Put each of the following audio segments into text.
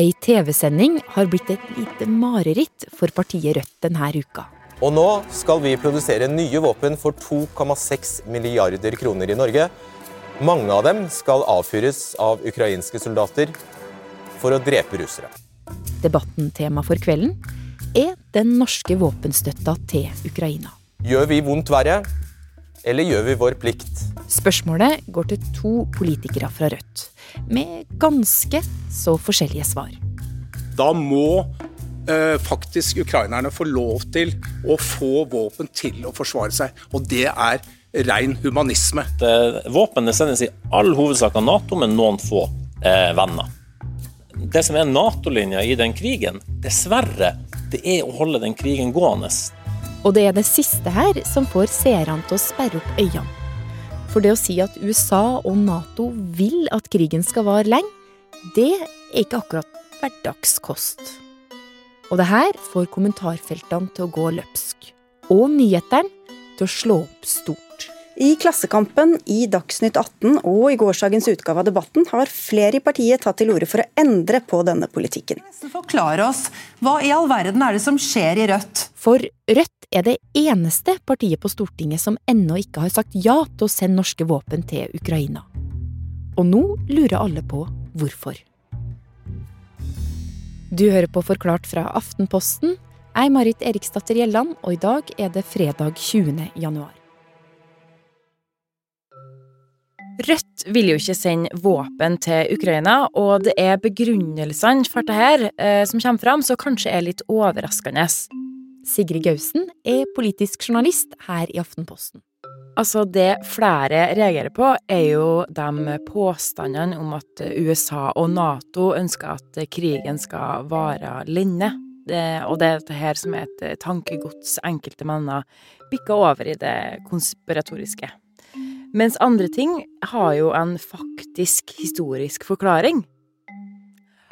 Ei TV-sending har blitt et lite mareritt for partiet Rødt denne uka. Og nå skal vi produsere nye våpen for 2,6 milliarder kroner i Norge. Mange av dem skal avfyres av ukrainske soldater for å drepe russere. Debatten-tema for kvelden er den norske våpenstøtta til Ukraina. Gjør vi vondt verre, eller gjør vi vår plikt? Spørsmålet går til to politikere fra Rødt, med ganske så forskjellige svar. Da må eh, faktisk ukrainerne få lov til å få våpen til å forsvare seg. Og det er ren humanisme. Våpenet sendes i all hovedsak av Nato, med noen få eh, venner. Det som er Nato-linja i den krigen, dessverre, det er å holde den krigen gående. Og det er det siste her som får seerne til å sperre opp øynene. For det å si at USA og Nato vil at krigen skal vare lenge, det er ikke akkurat hverdagskost. Og det her får kommentarfeltene til å gå løpsk. Og nyhetene til å slå opp stort. I Klassekampen, i Dagsnytt 18 og i gårsdagens utgave av Debatten har flere i partiet tatt til orde for å endre på denne politikken. Forklare oss, Hva i all verden er det som skjer i Rødt? For Rødt er det eneste partiet på Stortinget som ennå ikke har sagt ja til å sende norske våpen til Ukraina. Og nå lurer alle på hvorfor. Du hører på Forklart fra Aftenposten. Jeg er Marit Eriksdatter Gjelland, og i dag er det fredag 20. januar. Rødt vil jo ikke sende våpen til Ukraina, og det er begrunnelsene for dette eh, som kommer fram, som kanskje er litt overraskende. Sigrid Gausen er politisk journalist her i Aftenposten. Altså, det flere reagerer på, er jo de påstandene om at USA og Nato ønsker at krigen skal vare lenge. Det, og det er dette her som er et tankegods enkelte mener bikker over i det konspiratoriske. Mens andre ting har jo en faktisk historisk forklaring.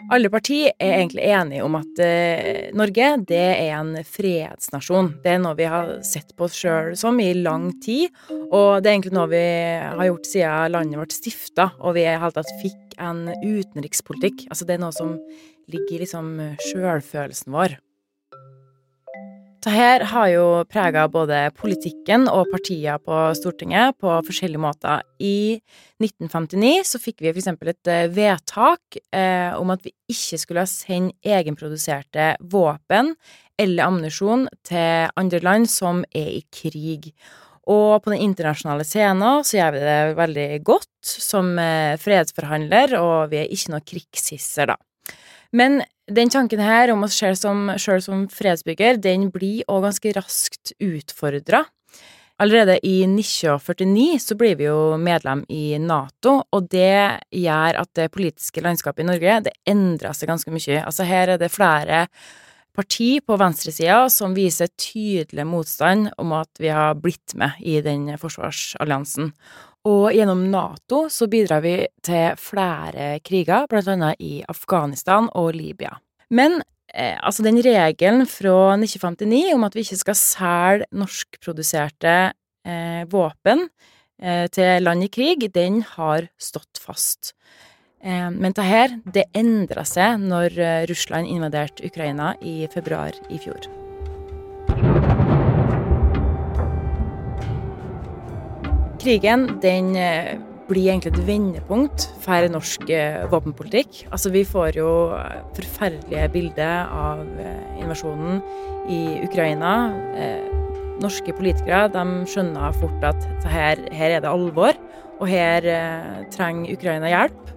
Alle partier er egentlig enige om at eh, Norge det er en fredsnasjon. Det er noe vi har sett på oss sjøl som i lang tid, og det er egentlig noe vi har gjort siden landet vårt stifta, og vi i hele tatt fikk en utenrikspolitikk. Altså det er noe som ligger i liksom sjølfølelsen vår. Dette har jo prega både politikken og partier på Stortinget på forskjellige måter. I 1959 så fikk vi f.eks. et eh, vedtak eh, om at vi ikke skulle sende egenproduserte våpen eller ammunisjon til andre land som er i krig. Og på den internasjonale scenen så gjør vi det veldig godt som eh, fredsforhandler, og vi er ikke noe krigshisser, da. Men den tanken her om oss sjøl som, som, fredsbygger, den blir òg ganske raskt utfordra. Allerede i 1949 så blir vi jo medlem i Nato, og det gjør at det politiske landskapet i Norge det endrer seg ganske mye. Altså her er det flere parti på venstresida som viser tydelig motstand om at vi har blitt med i den forsvarsalliansen. Og gjennom Nato så bidrar vi til flere kriger, blant annet i Afghanistan og Libya. Men eh, altså den regelen fra 1959 om at vi ikke skal selge norskproduserte eh, våpen eh, til land i krig, den har stått fast. Eh, men dette her, det endra seg når eh, Russland invaderte Ukraina i februar i fjor. Krigen den eh, blir egentlig et vendepunkt for norsk eh, våpenpolitikk. Altså, vi får jo eh, forferdelige bilder av invasjonen i Ukraina. Norske politikere de skjønner fort at her, her er det alvor, og her trenger Ukraina hjelp.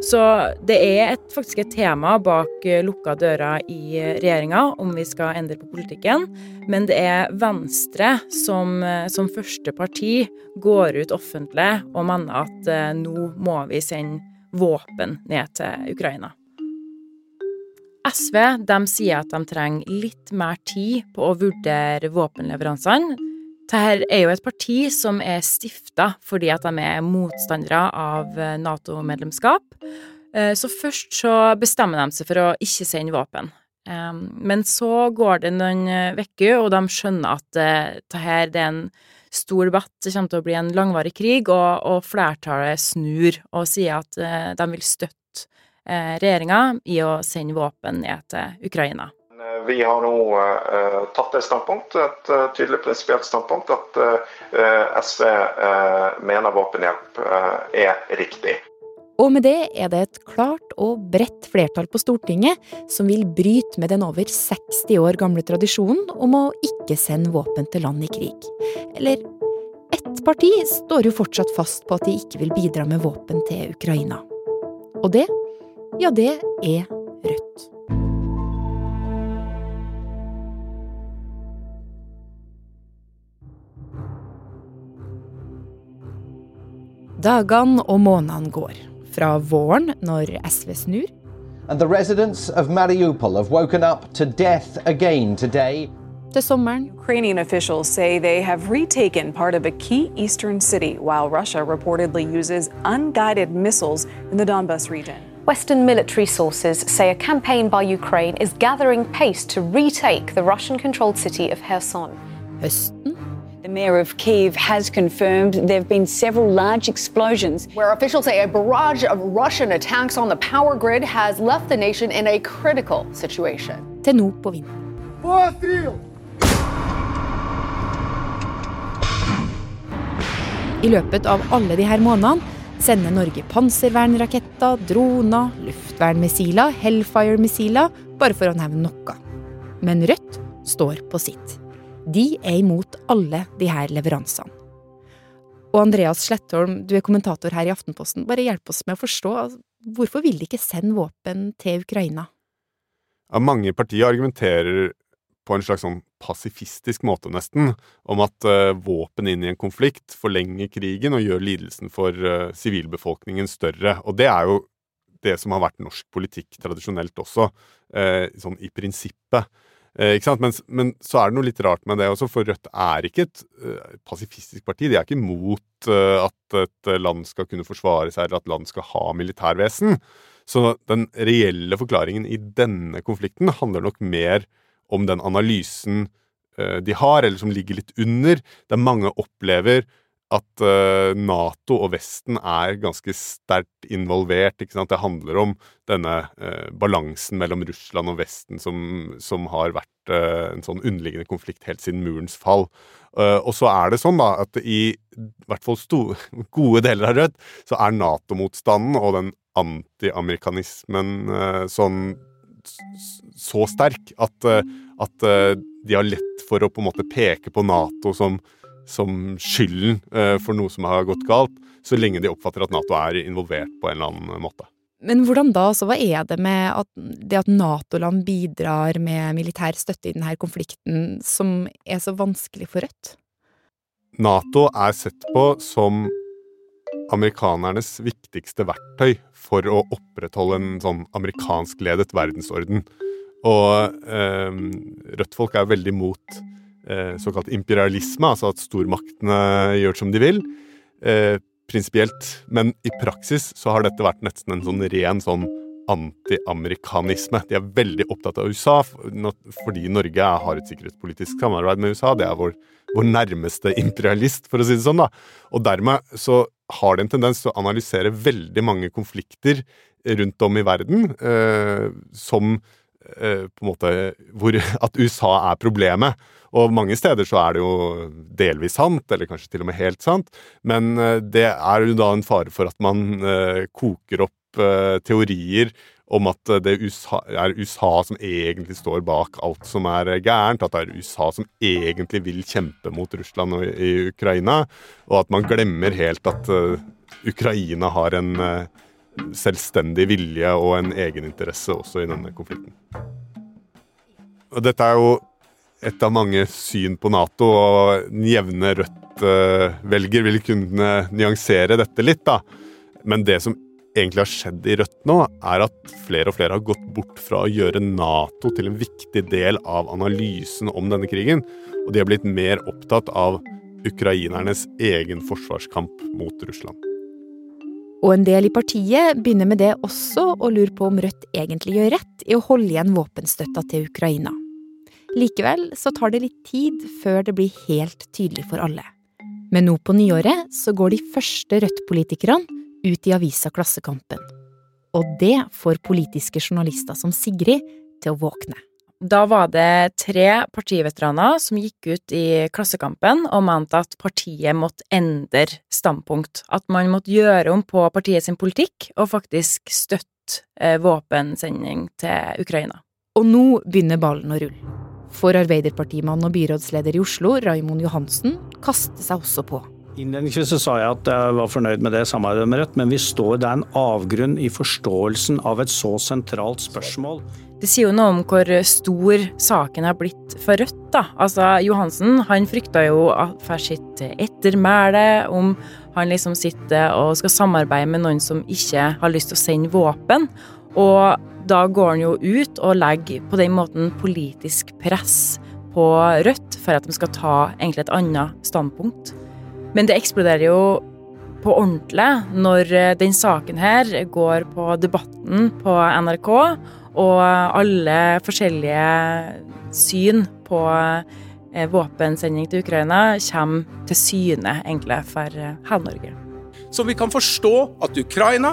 Så det er et, faktisk et tema bak eh, lukka dører i regjeringa om vi skal endre på politikken. Men det er Venstre som, eh, som første parti går ut offentlig og mener at eh, nå må vi sende våpen ned til Ukraina. SV de sier at de trenger litt mer tid på å vurdere våpenleveransene dette er jo et parti som er stifta fordi at de er motstandere av eh, Nato-medlemskap. Eh, så først så bestemmer de seg for å ikke sende våpen. Men så går det noen uker, og de skjønner at eh, dette er en stor debatt. Det kommer til å bli en langvarig krig, og, flertallet snur og sier at de vil støtte eh, regjeringa i å sende våpen ned til Ukraina. Vi har nå uh, tatt et standpunkt, et uh, tydelig prinsipielt standpunkt, at SV mener våpenhjelp er riktig. Og med det er det et klart og bredt flertall på Stortinget som vil bryte med den over 60 år gamle tradisjonen om å ikke sende våpen til land i krig. Eller ett parti står jo fortsatt fast på at de ikke vil bidra med våpen til Ukraina. Og det, ja, det er Rødt. Dagene og månedene går. Fra våren, når SV snur. And the residents of Mariupol have woken up to death again today. Til sommeren. Ukrainian officials say they have retaken part of a key eastern city, while Russia reportedly uses unguided missiles in the Donbas region. Western military sources say a campaign by Ukraine is gathering pace to retake the Russian controlled city of Kherson. Høsten The mayor of Kiev has confirmed there have been several large explosions. Where officials say a barrage of Russian attacks on the power grid has left the nation in a critical situation. Til nå på vinteren. I løpet av alle disse månedene sender Norge panservernraketter, droner, luftvernmissiler, Hellfire-missiler, bare for å nevne noe. Men Rødt står på sitt. De er imot alle disse leveransene. Og Andreas Slettholm, du er kommentator her i Aftenposten. Bare hjelp oss med å forstå. Hvorfor vil de ikke sende våpen til Ukraina? Ja, mange partier argumenterer på en slags sånn pasifistisk måte, nesten, om at uh, våpen inn i en konflikt forlenger krigen og gjør lidelsen for uh, sivilbefolkningen større. Og det er jo det som har vært norsk politikk tradisjonelt også, uh, sånn i prinsippet. Eh, ikke sant? Men, men, så er det noe litt rart med det også, for Rødt er ikke et uh, pasifistisk parti. De er ikke imot uh, at et land skal kunne forsvare seg, eller at land skal ha militærvesen. Så den reelle forklaringen i denne konflikten handler nok mer om den analysen uh, de har, eller som ligger litt under, der mange opplever at uh, Nato og Vesten er ganske sterkt involvert. Det handler om denne uh, balansen mellom Russland og Vesten som, som har vært uh, en sånn underliggende konflikt helt siden murens fall. og så er det sånn da, at i, i hvert fall gode deler av Rødt så er Nato-motstanden og den anti-amerikanismen sånn så sterk at, at de har lett for å på en måte peke på Nato som som skylden uh, for noe som har gått galt, så lenge de oppfatter at Nato er involvert på en eller annen måte. Men hvordan da? Så hva er det med at det at Nato-land bidrar med militær støtte i denne konflikten, som er så vanskelig for Rødt? Nato er sett på som amerikanernes viktigste verktøy for å opprettholde en sånn amerikanskledet verdensorden. Og eh, Rødt-folk er veldig mot eh, såkalt imperialisme, altså at stormaktene gjør som de vil. Eh, prinsipielt. Men i praksis så har dette vært nesten en sånn ren sånn antiamerikanisme. De er veldig opptatt av USA fordi Norge har et sikkerhetspolitisk samarbeid med USA. Det er vår, vår nærmeste imperialist, for å si det sånn. da. Og dermed så har de en tendens til å analysere veldig mange konflikter rundt om i verden eh, som eh, på en måte hvor at USA er problemet. Og mange steder så er det jo delvis sant, eller kanskje til og med helt sant, men eh, det er jo da en fare for at man eh, koker opp eh, teorier om at det USA, er USA som egentlig står bak alt som er gærent, at det er USA som egentlig vil kjempe mot Russland og i Ukraina, og at man glemmer helt at Ukraina har en selvstendig vilje og en egeninteresse også i denne konflikten. Og dette er jo et av mange syn på Nato, og den jevne Rødt-velger vil kunne nyansere dette litt, da. Men det som egentlig har skjedd i Rødt nå, er at flere og flere har gått bort fra å gjøre Nato til en viktig del av analysen om denne krigen, og de har blitt mer opptatt av ukrainernes egen forsvarskamp mot Russland. Og en del i partiet begynner med det også å lure på om Rødt egentlig gjør rett i å holde igjen våpenstøtta til Ukraina. Likevel så tar det litt tid før det blir helt tydelig for alle. Men nå på nyåret så går de første Rødt-politikerne ut i avisa Klassekampen. Og det får politiske journalister som Sigrid til å våkne. Da var det tre partiveteraner som gikk ut i Klassekampen og mente at partiet måtte endre standpunkt. At man måtte gjøre om på partiet sin politikk og faktisk støtte eh, våpensending til Ukraina. Og nå begynner ballen å rulle. For Arbeiderpartimann og byrådsleder i Oslo, Raimond Johansen, kaster seg også på. Innledningsvis så sa jeg at jeg var fornøyd med det samarbeidet med Rødt, men vi står det er en avgrunn i forståelsen av et så sentralt spørsmål. Det sier jo noe om hvor stor saken har blitt for Rødt, da. Altså, Johansen han frykta jo for sitt ettermæle, om han liksom sitter og skal samarbeide med noen som ikke har lyst til å sende våpen. Og da går han jo ut og legger på den måten politisk press på Rødt for at de skal ta egentlig et annet standpunkt. Men det eksploderer jo på ordentlig når den saken her går på Debatten på NRK, og alle forskjellige syn på eh, våpensending til Ukraina kommer til syne, egentlig, for eh, hele Norge. Så vi kan forstå at Ukraina,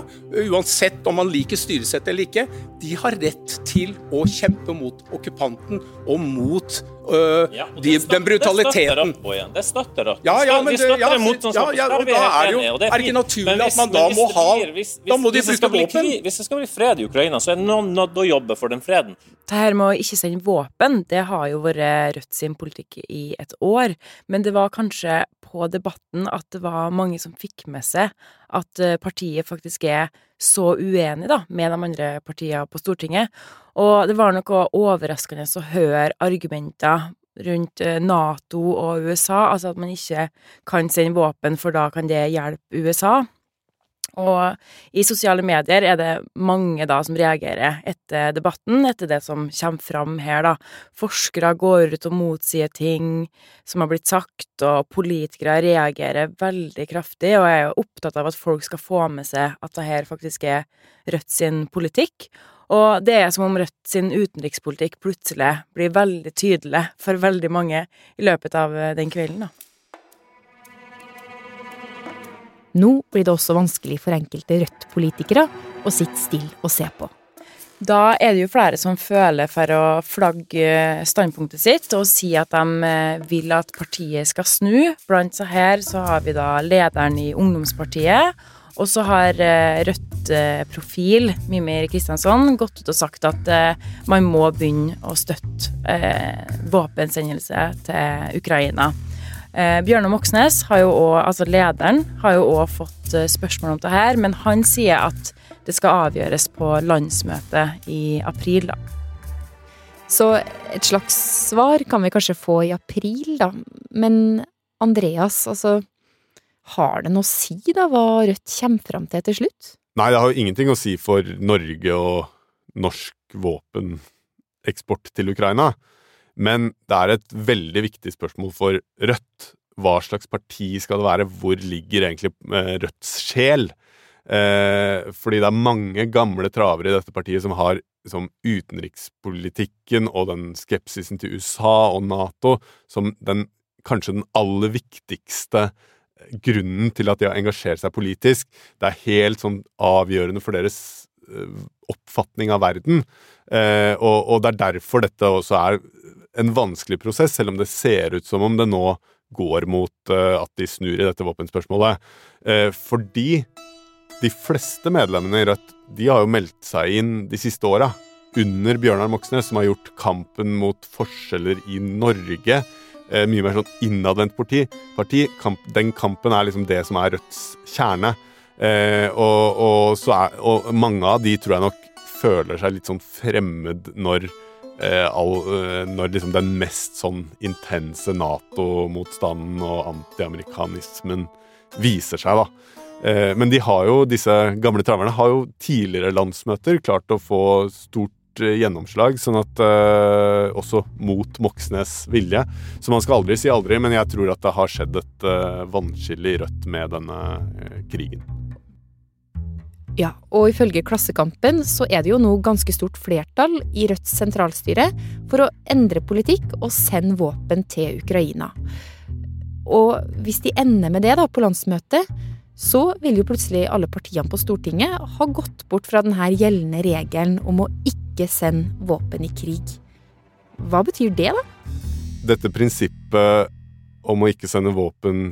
uansett om man liker styresettet eller ikke, de har rett til å kjempe mot okkupanten og mot øh, Ja, og de, støtter- den brutaliteten. Det støtter Rødt igjen. Det støtter opp. Ja, ja, men vi støtter ja, en motstandskamp, ja, ja, så skal da er det jo- og er det ikke naturlig hvis, at man da må det ha- hvis- da må de det bruke våpen? Hvis det skal bli fred i Ukraina, så er noen nødt til å jobbe for den freden. Det her med å ikke sende våpen, det har jo vært Rødt sin politikk i et år. Men det var kanskje på debatten at det var mange som fikk med seg at eh, partiet faktisk er så uenig da, med de andre partiene på Stortinget. Og det var noe overraskende å høre argumenter rundt eh, Nato og USA, altså at man ikke kan sende våpen, for da kan det hjelpe USA. Og i sosiale medier er det mange da som reagerer etter debatten, etter det som kommer fram her, da. Forskere går ut og motsier ting som har blitt sagt, og politikere reagerer veldig kraftig, og er jo opptatt av at folk skal få med seg at det her faktisk er Rødt sin politikk. Og det er som om Rødt sin utenrikspolitikk plutselig blir veldig tydelig for veldig mange i løpet av eh, den kvelden, da. Nå blir det også vanskelig for enkelte Rødt-politikere å sitte stille og se på. Da er det jo flere som føler for å flagge standpunktet sitt og si at de eh, vil at partiet skal snu. Blant så her så har vi da lederen i ungdomspartiet, og så har eh, Rødt-profil Mimir Kristjansson gått ut og sagt at eh, man må begynne å støtte eh, våpensendelse til Ukraina. Eh, Bjørnar Moxnes, har jo også, altså lederen, har jo òg fått eh, spørsmål om det her, men han sier at det skal avgjøres på landsmøtet i april, da. Så et slags svar kan vi kanskje få i april, da. Men Andreas, altså Har det noe å si, da, hva Rødt kommer fram til til slutt? Nei, det har jo ingenting å si for Norge og norsk våpeneksport til Ukraina. Men det er et veldig viktig spørsmål for Rødt. Hva slags parti skal det være? Hvor ligger egentlig eh, Rødts sjel? Eh, fordi det er mange gamle travere i dette partiet som har liksom, utenrikspolitikken og den skepsisen til USA og Nato som den kanskje den aller viktigste grunnen til at de har engasjert seg politisk. Det er helt sånn avgjørende for deres eh, oppfatning av verden. Eh, og, og det er derfor dette også er en vanskelig prosess, selv om det ser ut som om det nå går mot eh, at de snur i dette våpenspørsmålet. Eh, fordi de fleste medlemmene i Rødt de har jo meldt seg inn de siste åra. Under Bjørnar Moxnes, som har gjort kampen mot forskjeller i Norge mye mer sånn innadvendt parti. parti. Den kampen er liksom det som er Rødts kjerne. Eh, og, og, er, og mange av de tror jeg nok føler seg litt sånn fremmed når eh, all, eh, når liksom den mest sånn intense Nato-motstanden og antiamerikanismen viser seg, da. Eh, men de har jo, disse gamle traverne har jo tidligere landsmøter klart å få stort eh, gjennomslag, sånn at eh, også mot Moxnes' vilje. Så man skal aldri si aldri, men jeg tror at det har skjedd et vannskille i Rødt med denne krigen. Ja, og ifølge Klassekampen så er det jo nå ganske stort flertall i Rødts sentralstyre for å endre politikk og sende våpen til Ukraina. Og hvis de ender med det da på landsmøtet, så vil jo plutselig alle partiene på Stortinget ha gått bort fra denne gjeldende regelen om å ikke sende våpen i krig. Hva betyr det, da? Dette prinsippet om å ikke sende våpen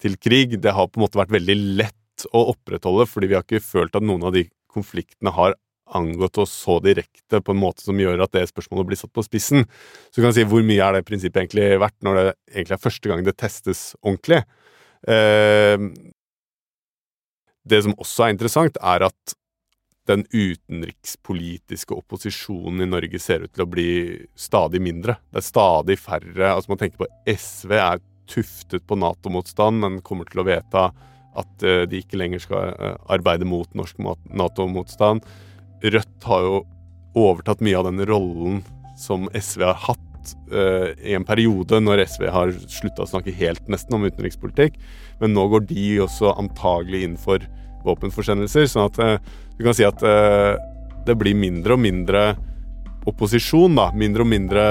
til krig, det har på en måte vært veldig lett å opprettholde, fordi vi har ikke følt at noen av de konfliktene har angått oss så direkte på en måte som gjør at det spørsmålet blir satt på spissen. Så du kan si hvor mye er det prinsippet egentlig verdt når det egentlig er første gang det testes ordentlig? Eh, det som også er interessant, er at den utenrikspolitiske opposisjonen i Norge ser ut til å bli stadig mindre. Det er stadig færre Altså, man tenker på SV er tuftet på Nato-motstand, men kommer til å vedta at eh, de ikke lenger skal eh, arbeide mot norsk Nato-motstand. Rødt har jo overtatt mye av den rollen som SV har hatt uh, i en periode, når SV har slutta å snakke helt nesten om utenrikspolitikk. Men nå går de også antagelig inn for våpenforsendelser. Sånn at du kan si at det blir mindre og mindre opposisjon, da. Mindre og mindre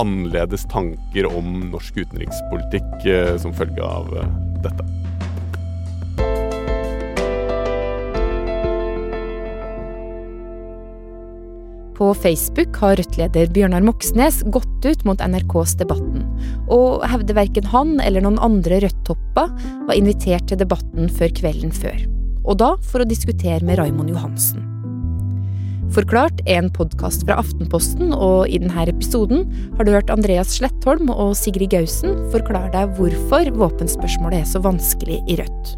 annerledes tanker om norsk utenrikspolitikk som følge av dette. På Facebook har Rødt-leder Bjørnar Moxnes gått ut mot NRKs Debatten, og hevder verken han eller noen andre Rødt-topper var invitert til debatten før kvelden før. Og da for å diskutere med Raimond Johansen. Forklart er en podkast fra Aftenposten, og i denne episoden har du hørt Andreas Slettholm og Sigrid Gausen forklare deg hvorfor våpenspørsmålet er så vanskelig i Rødt.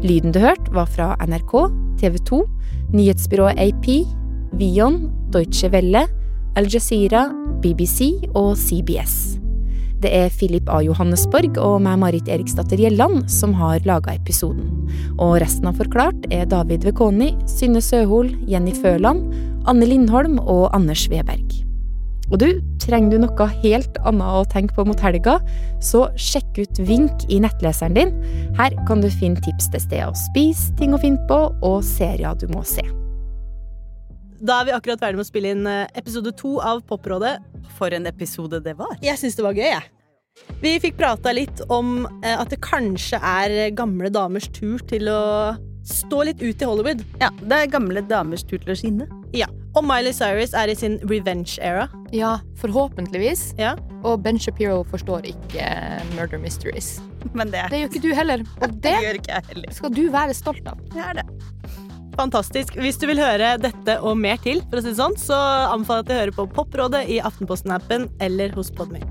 Lyden du hørte, var fra NRK, TV 2, nyhetsbyrået AP, Vion, Deutsche Welle, Al Jazeera, BBC og CBS. Det er Philip A. Johannesborg og meg, Marit Eriksdatter Gjelland, som har laga episoden. Og resten av Forklart er David Vekoni, Synne Søhol, Jenny Føland, Anne Lindholm og Anders Weberg. Og du, trenger du noe helt annet å tenke på mot helga, så sjekk ut Vink i nettleseren din. Her kan du finne tips til steder å spise, ting å finne på, og serier du må se. Da er vi akkurat ferdig med å spille inn eh, episode to av Poprådet. For en episode det var. Jeg syns det var gøy, jeg. Vi fikk prata litt om eh, at det kanskje er gamle damers tur til å stå litt ut i Hollywood. Ja, det er gamle damers tur til å skinne. Ja, Og Miley Cyrus er i sin revenge era. Ja, forhåpentligvis. Ja. Og Ben Shapiro forstår ikke murder mysteries. Men det, det gjør ikke du heller. Og det, gjør ikke jeg heller. skal du være stolt av. Det er det. Fantastisk. Hvis du vil høre dette og mer til, for å si det sånn, så anbefaler jeg at du hører på Poprådet i Aftenposten-appen eller hos Podme.